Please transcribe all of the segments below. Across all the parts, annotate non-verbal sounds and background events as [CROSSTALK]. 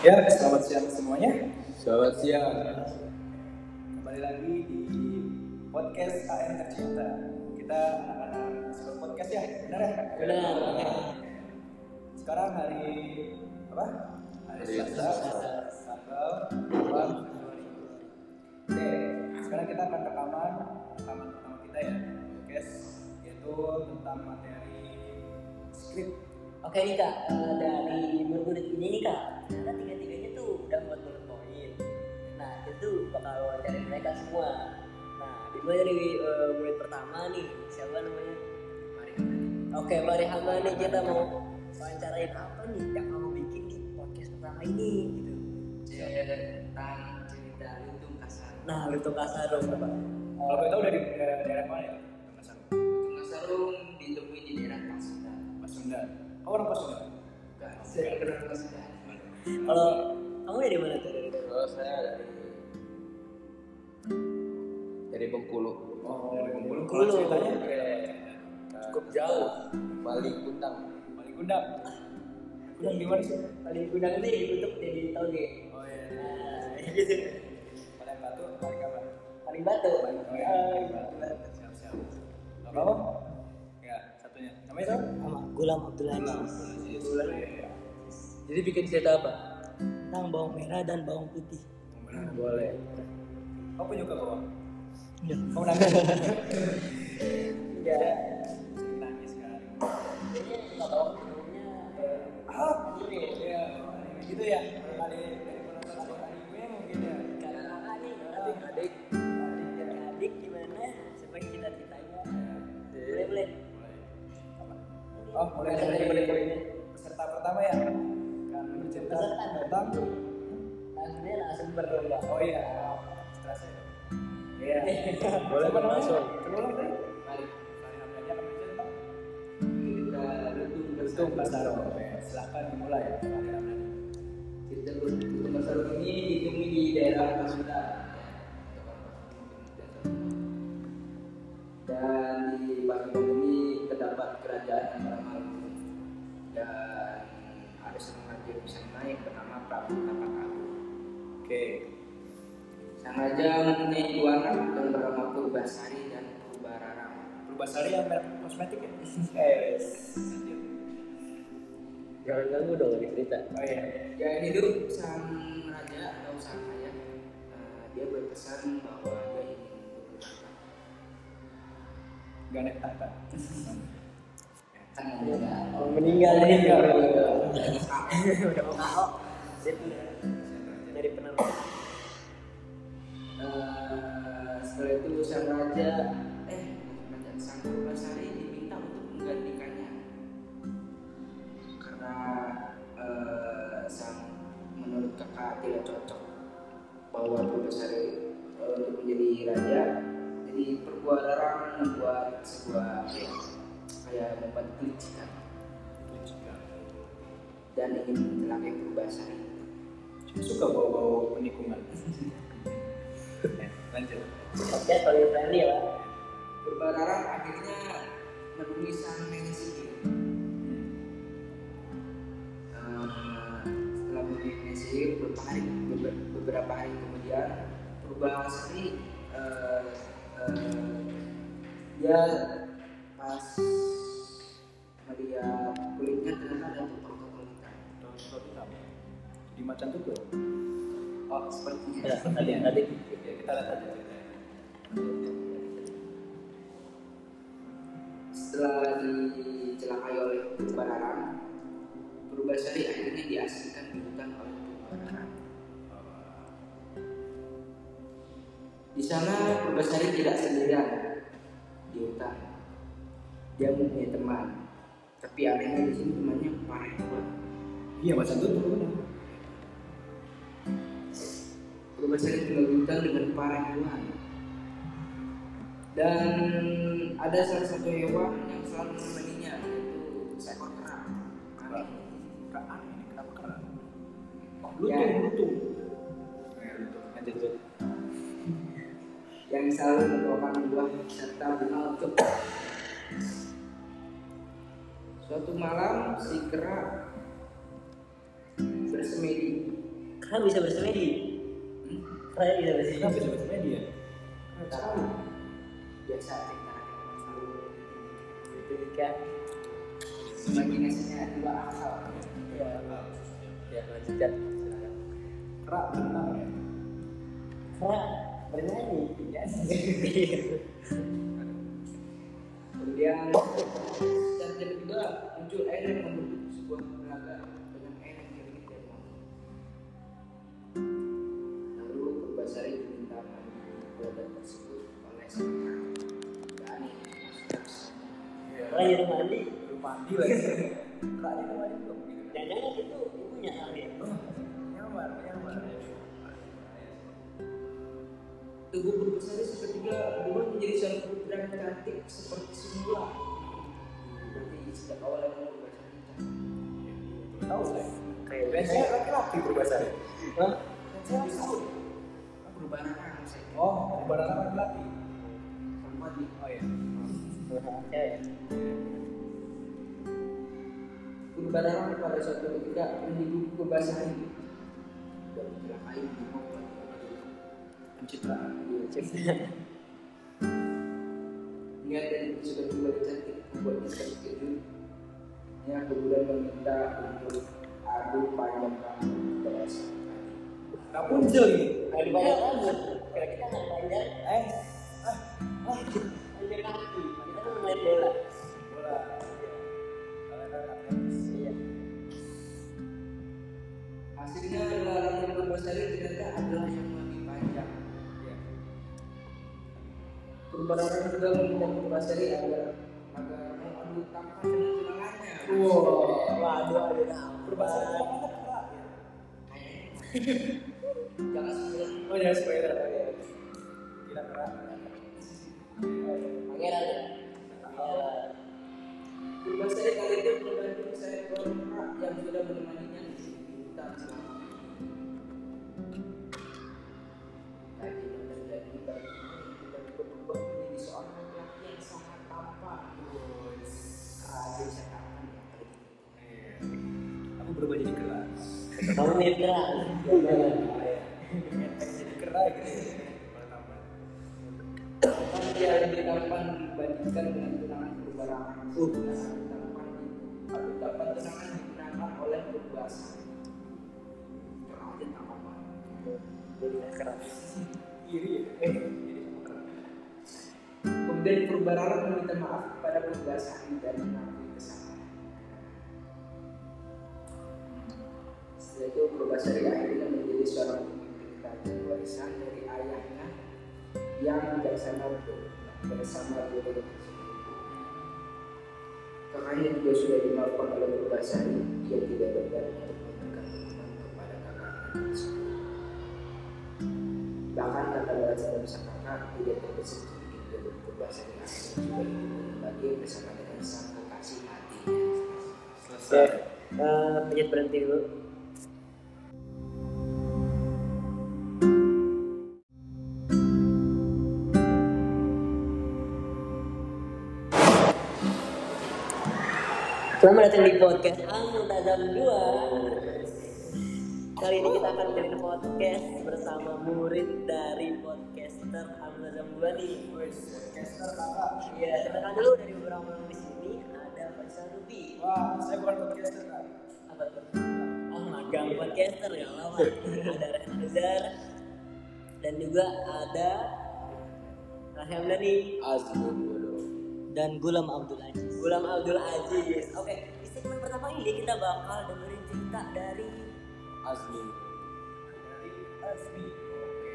Ya, selamat siang semuanya. Selamat siang. Kembali lagi di podcast AN Tercinta. Kita anak-anak sekolah podcast ya, benar ya? Benar. Sekarang hari apa? Hari Selasa, tanggal 2 Februari. Oke, sekarang kita akan rekaman rekaman pertama kita ya, podcast yaitu tentang materi skrip. Oke nih kak, eh, dari murid-murid ini nih kak, ternyata tiga-tiganya tuh udah buat bullet point. Nah itu bakal wawancarin mereka semua. Nah dimulai dari eh, murid pertama nih, siapa namanya? Mari. Oke, Mari Hama nih kita mau wawancarain apa nih yang kamu bikin di podcast pertama ini gitu. Tentang cerita lutung kasar. Nah, lutung kasar dong Bapak. Kalau kita udah di daerah mana ya? Mas Sarung. Lutung ditemui di daerah Pasundan. Pasundan. Oh, orang Pasundan. Bukan, saya kenal. Kalau kamu dari mana tuh? Kalau saya dari dari Bengkulu. Oh, dari Bengkulu. Bengkulu. Kalau ceritanya Cukup jauh. Balik Kuntang. paling gundang. Gundang di mana sih? Paling gudang ini ditutup jadi toge. Oh iya. Nah, gitu. Paling batu, paling apa? Paling batu. Oh iya. Paling batu. Siap siap. Kamu? Ya, satunya. Namanya siapa? Gulam Abdullah Bulan. Jadi bikin cerita apa? tentang bawang merah dan bawang putih. Boleh. Kamu penyuka bawang? Ya. Kamu nangis? Ya. Nangis sebelumnya. Ah, iya. Gitu ya. Kali dari penonton anime mungkin ya. Nih, Adik-adik. Oh, mulai dari peserta pertama ya. Kan bercerita tentang Langsungnya langsung berlomba. Oh iya, stress ya. Iya. [LAUGHS] Boleh, langsung. Coba ulang tadi. Mari. Kali namanya akan bercerita. Cerita lutung Taro. Silahkan dimulai. Cerita lutung kasarung ini ditemui di daerah Pasundan. Purbasari yang merek kosmetik ya? [LAUGHS] Eh, Jangan ganggu dong di cerita. Oh iya. Ya hidup sang raja atau sang ayah eh, dia berpesan bahwa dia ingin berusaha Gak naik tahta. kan [LAUGHS] menjaga Oh, meninggal. Meninggal. Udah mau KO. Dari penerus. Eh, setelah itu sang raja sang Purbasari diminta untuk menggantikannya karena eh, sang menurut kakak tidak cocok bahwa Purbasari eh, untuk menjadi raja jadi perbuatan membuat sebuah ya, kayak membuat kelicikan dan ingin mencelakai Purbasari Suka bau-bau penikungan. Eh, [LAUGHS] Lanjut. Podcast paling friendly lah. Purbararang akhirnya menemui sang nenek sihir. Eh, setelah menemui nenek sihir beberapa hari beber- beberapa hari kemudian Purbasari eh, eh, dia pas melihat kulitnya ternyata ada totol-totol hitam. Terus hitam. Di macan tuh Oh sepertinya. Ya, tadi tadi. Ya, kita lihat aja dicelakai oleh Purbararang, Purbasari akhirnya diasingkan di hutan oleh Purbararang. Di sana Purbasari tidak sendirian di hutan. Dia mempunyai teman, tapi anehnya di sini temannya para hewan. Iya, macan tuh benar. Purbasari tinggal di hutan dengan para hewan. Dan ada salah satu hewan yang selalu menemaninya kerang? Oh, Ya. lutung, lutung. Ya, lutung. Lanjut, lanjut. yang selalu membawakan buah serta bunga untuk suatu malam si kera bersemedi Kera bisa bersemedi. Hmm? Kera bisa bersemedi. Kenapa bisa baca media? Tahu. Biasa kita selalu Itu kan. imajinasinya dua akal. Ya, ya lanjutkan. Kerak berenang ya. Kera bernyanyi. Ya. Kemudian dan kedua muncul air yang membentuk sebuah telaga dengan air yang jernih dan wangi. Lalu Purbasari diminta telaga tersebut oleh sang. Kera jadi mandi. Belum mandi lagi. Seperti semula. Berarti sejak awal emang. Tahu saya. Kayak Biasanya laki-laki ya. Tahu. Perubahan anak saya. Oh, berbahasa laki-laki. Perempuan nih. Oh. Cewek. Purbarara pada suatu ketika Purbasari dan mencelakai. Niat dan sudah kembali cantik membuatnya terkejut. Dia kemudian meminta untuk adu panjang rambut kepada sang adik. Gak muncul ini. Kira kita nggak panjang. Eh, ah, ah, Panjang kaki. Kita kan main bola. Meminta Purbasari agar agar mau adu tampan dengan tunangannya. Wow. Waduh, ada rambut. Berbahasa laki-laki berubah jadi kerak. Kamu kerang. Pengen jadi kerak gitu. Dia lebih tampan dibandingkan dengan tunangan tampan Aduh, tampan tunangan digunakan oleh Purbasari. Kera aja banget. Jadi kerang. Iri ya. Kemudian Purbarara meminta maaf kepada Purbasari dan Setelah itu Purbasari akhirnya menjadi seorang kerajaan warisan dari ayahnya yang bijaksana bersama tersebut. Kakaknya juga sudah dimaafkan oleh Purbasari, ia tidak berani untuk kepada kakaknya. Bahkan kata balas dan sang kakak tidak terbesit dari Purbasari akhirnya juga lagi bersama dengan sang kekasih hatinya. Oke. Eh, Pijat berhenti dulu. Selamat datang di podcast Al-Multazam 2 Kali ini kita akan bikin podcast bersama murid dari podcaster Al-Multazam 2 nih podcaster kakak. Iya, kenalkan dulu dari beberapa orang di sini ada Faisal Rubi Wah, saya bukan podcaster kak. apa tuh? Oh, magang podcaster ya lama. ada Rehan Azhar dan juga ada Rahim Dani dan Gulam Abdul Aziz. Gulam Abdul Aziz. Oke, di segmen pertama ini kita bakal dengerin cerita dari Asli. Dari Asmi.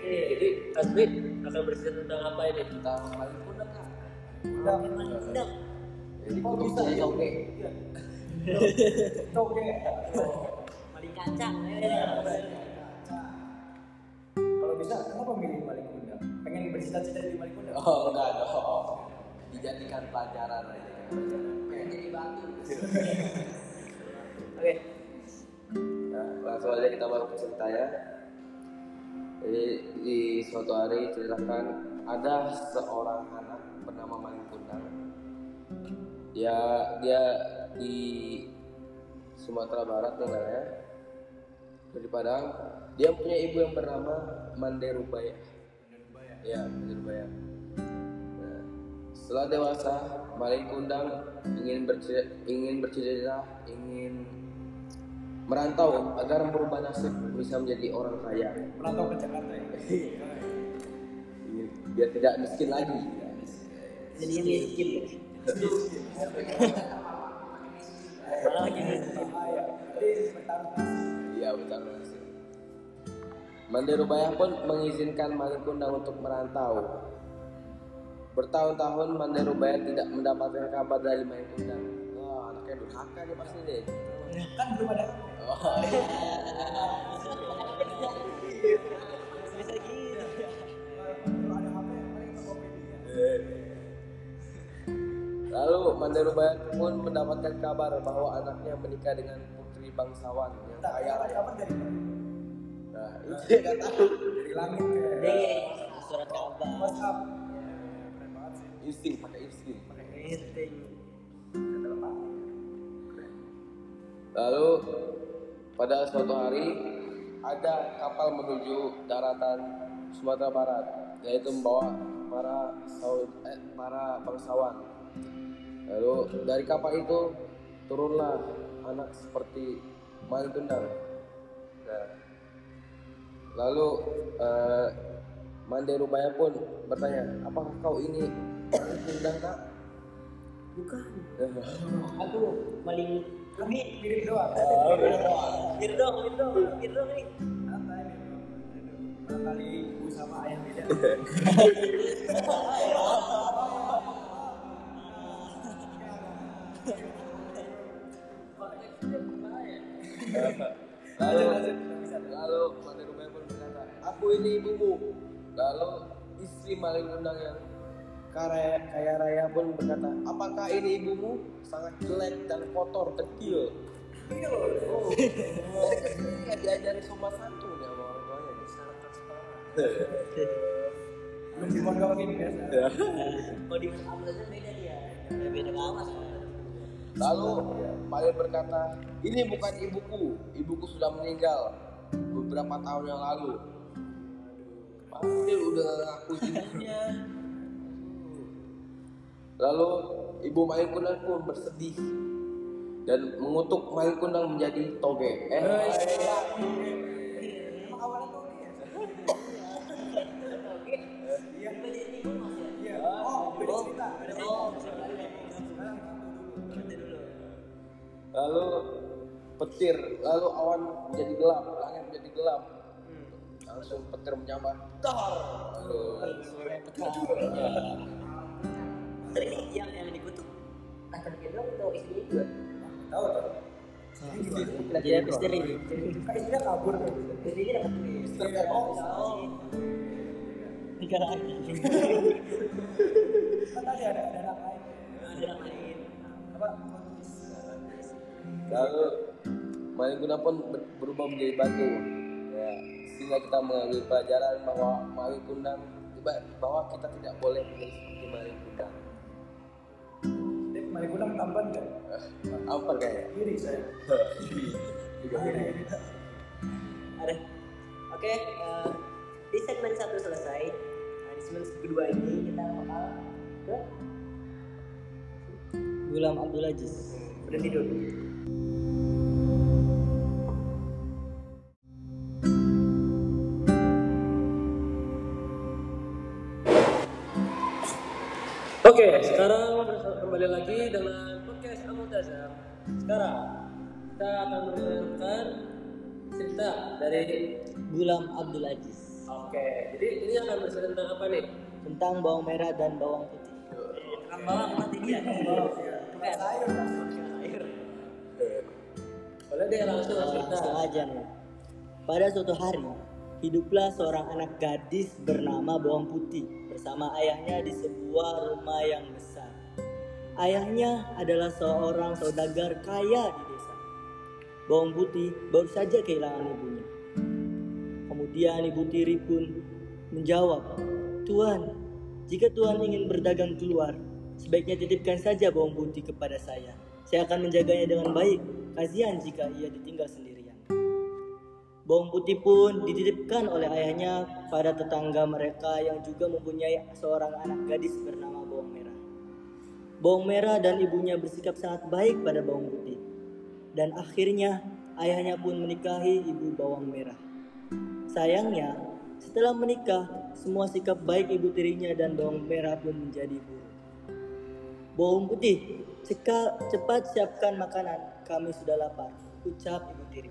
Oke, Jadi Asli akan bercerita tentang apa ini? Tentang Oke, Maling Kundang. Jadi Kok bisa ya? Oke. Iya. Toge. [LAUGHS] Maling kacang. Kalau bisa, kenapa milih maling kundang? Pengen bercita-cita jadi maling kundang? Oh enggak dong. Dijadikan pelajaran aja. Pengen jadi batu. [LAUGHS] Oke, Nah, langsung aja kita masuk ke cerita ya. Jadi di suatu hari ceritakan ada seorang anak bernama Maling Kundang. Dia dia di Sumatera Barat tinggalnya. Dari Padang dia punya ibu yang bernama Manderubaya Dan Ubaya. ya Manderubaya nah, setelah dewasa Malik Kundang ingin bercita ingin bercita ingin merantau agar merubah nasib bisa menjadi orang kaya Merantau ke Jakarta ya. ingin biar tidak miskin lagi Jadi miskin. Malah lagi miskin. Iya betul nasib. Mandirubaya pun mengizinkan Malik Kundang untuk merantau. Bertahun-tahun Mandirubaya tidak mendapatkan kabar dari Malik Kundang. Wah, anaknya durhaka nih pasti deh. Kan belum ada. Oh, iya. Bisa gitu. Lalu pun mendapatkan kabar bahwa anaknya menikah dengan putri bangsawan yang Tak kaya raya. mana? Nah, itu dia nggak tahu. [LAUGHS] Dari langit. Nih, surat kabar. Insting, pakai insting. Kata lepas. Lalu pada suatu hari ada kapal menuju daratan Sumatera Barat, yaitu membawa para saud eh, para bangsawan. Lalu dari kapal itu turunlah anak seperti Kundang. Nah, lalu eh, Manderubaya pun bertanya, apakah kau ini Malik Kundang kak? Bukan. Aku maling kami. Mirip doang. Bir dong, bir dong, bir dong nih. Bro. Barangkali ibu sama ayah beda. lalu lalu Manderubaya pun berkata aku ini ibumu lalu istri Malik Undang yang kaya, kaya raya pun berkata apakah ini ibumu sangat jelek dan kotor kecil Ini loh. oh ya diajari sopan santun ya sama orang tuanya Belum dimondokin biasa. Kalau di aja beda dia. Ya, beda banget. Lalu Malik berkata, ini bukan ibuku, ibuku sudah meninggal beberapa tahun yang lalu. Pasti udah ngaku ibunya. Lalu ibu Malik Kundang pun bersedih dan mengutuk Malik Kundang menjadi toge. Eh, lalu petir, lalu awan menjadi gelap, langit menjadi gelap. Langsung petir menyambar. Tar. Petir. Tadi ini yang yang dikutuk. Laki-laki doang atau istrinya juga? Tahu tuh. Ini gimana? Laki-laki misteri. Kak istrinya kabur kan? Istrinya dapat duit. Istrinya oh. Tiga lagi. [LAUGHS] kan tadi ada ada anak lain. Ada yang lain. Apa? Lalu Malik Kundang pun ber- berubah menjadi batu. Ya, sehingga kita mengambil pelajaran bahwa Malik Kundang bahwa kita tidak boleh menjadi seperti Malik Kundang. Dia kemarin kurang tampan kan? Apa kayak? Iri saya. Juga Iri, ini. iri. Ada. Oke, eh, di segmen satu selesai. Nah, di segmen kedua ini kita bakal ke Gulam Abdul Aziz. Berhenti dulu. Oke, sekarang kembali lagi dengan podcast Amutazam. Sekarang kita akan mendengarkan cerita dari Gulam Abdul Aziz Oke, jadi ini akan bercerita tentang apa nih? tentang bawang merah dan bawang putih. Tentang bawang mati dia. Bukan Sayur kan? sayur. Boleh deh langsung cerita. Langsung aja nih. Pada suatu hari, hiduplah seorang anak gadis bernama Bawang Putih bersama ayahnya di sebuah rumah yang besar. Ayahnya adalah seorang saudagar kaya di desa. Bawang Putih baru saja kehilangan ibunya. Kemudian ibu tiri pun menjawab, Tuan, jika Tuhan ingin berdagang keluar, sebaiknya titipkan saja bawang putih kepada saya. Saya akan menjaganya dengan baik. Kasihan jika ia ditinggal sendirian. Bawang putih pun dititipkan oleh ayahnya pada tetangga mereka yang juga mempunyai seorang anak gadis bernama. Bawang Merah dan ibunya bersikap sangat baik pada Bawang Putih. Dan akhirnya ayahnya pun menikahi ibu Bawang Merah. Sayangnya, setelah menikah, semua sikap baik ibu tirinya dan Bawang Merah pun menjadi buruk. Bawang Putih, ceka, cepat siapkan makanan, kami sudah lapar, ucap ibu tiri.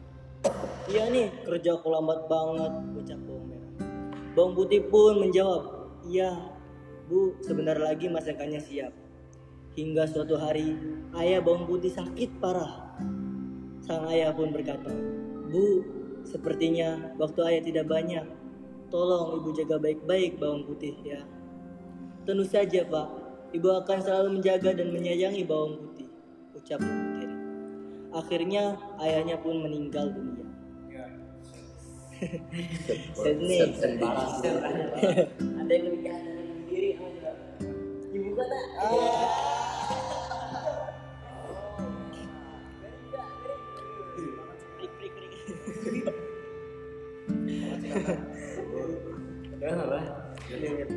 Iya nih, kerja aku lambat banget, ucap bawang merah. Bawang putih pun menjawab, iya, bu, sebentar lagi masakannya siap. Hingga suatu hari, ayah bawang putih sakit parah. Sang ayah pun berkata, bu, sepertinya waktu ayah tidak banyak. Tolong ibu jaga baik-baik bawang putih ya. Tentu saja pak, ibu akan selalu menjaga dan menyayangi bawang putih, ucap ibu tiri. Akhirnya ayahnya pun meninggal dunia. [LAUGHS] Ya. Sedih. ada yang lebih jahat dari diri ibu kata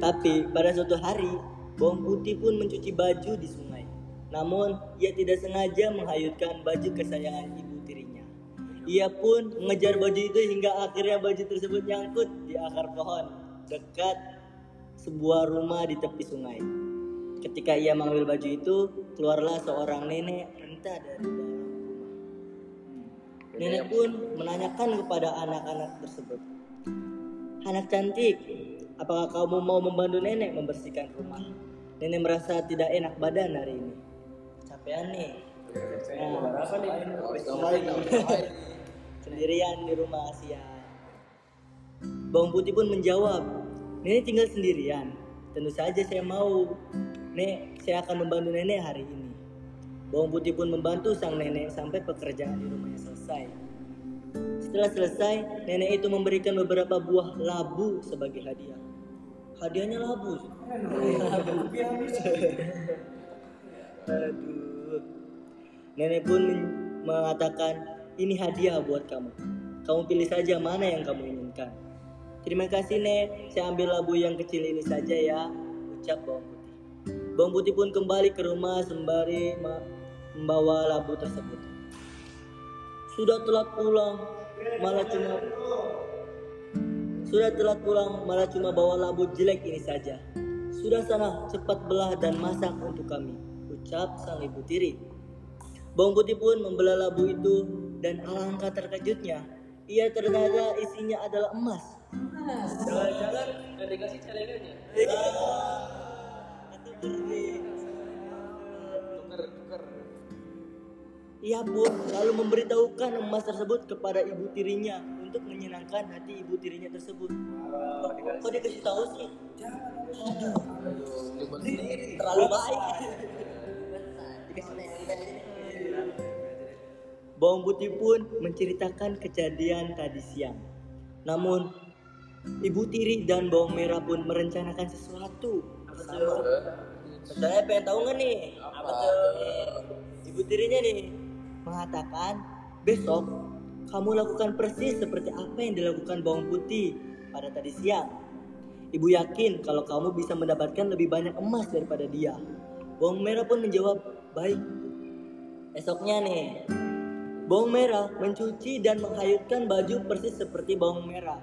Tapi pada suatu hari, bawang putih pun mencuci baju di sungai. Namun, ia tidak sengaja menghayutkan baju kesayangan ibu tirinya. Ia pun mengejar baju itu hingga akhirnya baju tersebut nyangkut di akar pohon dekat sebuah rumah di tepi sungai. Ketika ia mengambil baju itu, keluarlah seorang nenek renta dari dalam rumah. Nenek pun menanyakan kepada anak-anak tersebut, Anak cantik, apakah kamu mau membantu nenek membersihkan rumah? Nenek merasa tidak enak badan hari ini. Capean nih. Nah, sendirian di rumah siang. Bawang putih pun menjawab, Nenek tinggal sendirian. Tentu saja saya mau. Nek, saya akan membantu nenek hari ini. Bawang putih pun membantu sang nenek sampai pekerjaan di rumahnya selesai. Setelah selesai, nenek itu memberikan beberapa buah labu sebagai hadiah. Hadiahnya labu. Aduh. Nenek pun men- mengatakan, ini hadiah buat kamu. Kamu pilih saja mana yang kamu inginkan. Terima kasih Nek, saya ambil labu yang kecil ini saja ya, ucap bawang putih. Bawang putih pun kembali ke rumah sembari membawa labu tersebut. Sudah telat pulang, malah cuma sudah telat pulang, malah cuma bawa labu jelek ini saja. Sudah sana, cepat belah dan masak untuk kami, ucap sang ibu tiri. Bawang putih pun membelah labu itu dan alangkah terkejutnya, ia ternyata isinya adalah emas. Jangan-jangan nggak dikasih celengannya. Tuker, Ia pun lalu memberitahukan emas tersebut kepada ibu tirinya untuk menyenangkan hati ibu tirinya tersebut. Kok dia kasih tahu sih? Sendiri. Terlalu baik. Bawang putih pun menceritakan kejadian tadi siang. Namun, ibu tiri dan bawang merah pun merencanakan sesuatu. Saya pengen tahu nggak nih? Apa tuh? Ibu tirinya nih mengatakan besok kamu lakukan persis seperti apa yang dilakukan bawang putih pada tadi siang. Ibu yakin kalau kamu bisa mendapatkan lebih banyak emas daripada dia. Bawang merah pun menjawab, baik. Esoknya nih, bawang merah mencuci dan menghayutkan baju persis seperti bawang merah.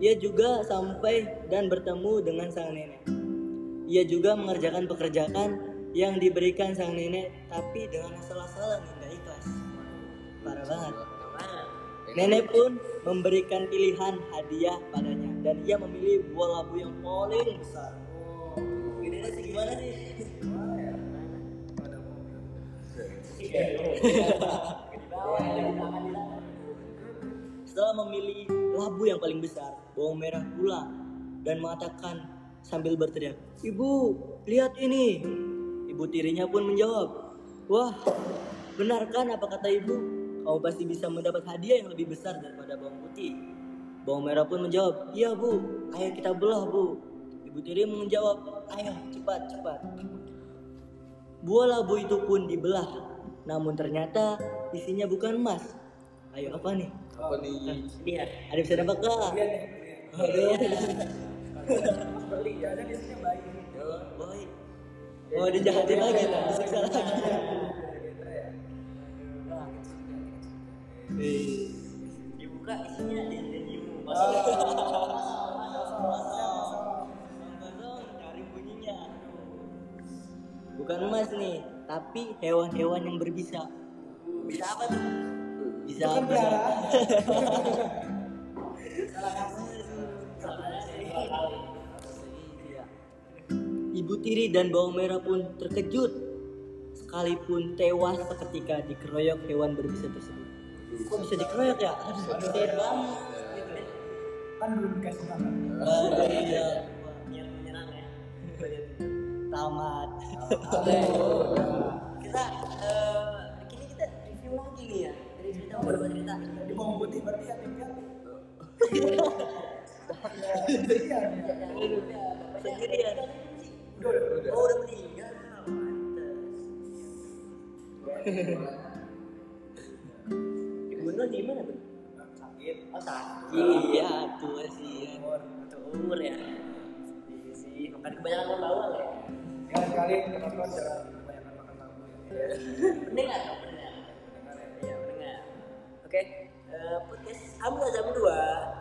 Ia juga sampai dan bertemu dengan sang nenek. Ia juga mengerjakan pekerjaan yang diberikan sang nenek, tapi dengan nggak ikhlas. Parah banget. Nenek pun memberikan pilihan hadiah padanya dan ia memilih buah labu yang paling besar. Ini sih gimana sih? Setelah memilih labu yang paling besar, bawang merah pulang dan mengatakan sambil berteriak, Ibu, lihat ini. Ibu tirinya pun menjawab, Wah, benarkan apa kata ibu? Kamu pasti bisa mendapat hadiah yang lebih besar daripada bawang putih. Bawang merah pun menjawab, Iya bu, ayo kita belah bu. Ibu tiri menjawab, Ayo cepat cepat. Buah labu itu pun dibelah, namun ternyata isinya bukan emas, Ayo apa nih? Apa nih? Ini ya. Ada bisa nebak gak? Kalian nih, kalian. Aduh. Beli, jangan isinya baik. Boy. Oh, dijahatin lagi, disiksa lagi. Dibuka isinya dimu. Cari [LAUGHS] bunyinya. Bukan emas nih, tapi hewan-hewan yang berbisa. Bisa apa tuh? Bisa. Iya. [LAUGHS] Ibu tiri dan bawang merah pun terkejut sekalipun tewas seketika dikeroyok hewan berbisa tersebut. Kok bisa dikeroyok ya? Banget. Kan belum dikasih makan. Iya. Menyerang ya. Tamat. Kita eh kini kita review lagi nih ya. Dari cerita beberapa cerita. Di bawang putih berarti hati-hati. Sendirian. Udah, udah, udah. Oh udah meninggal. Dibunuh di mana tuh? Sakit. Oh sakit. Iya, tuh. Umur. Atau umur ya. Iya sih. Makan kebanyakan makan bawang ya. Jangan kali penonton jangan kebanyakan makan tahu dong ya. Iya. Oke. eh, podcast Ambil Azam 2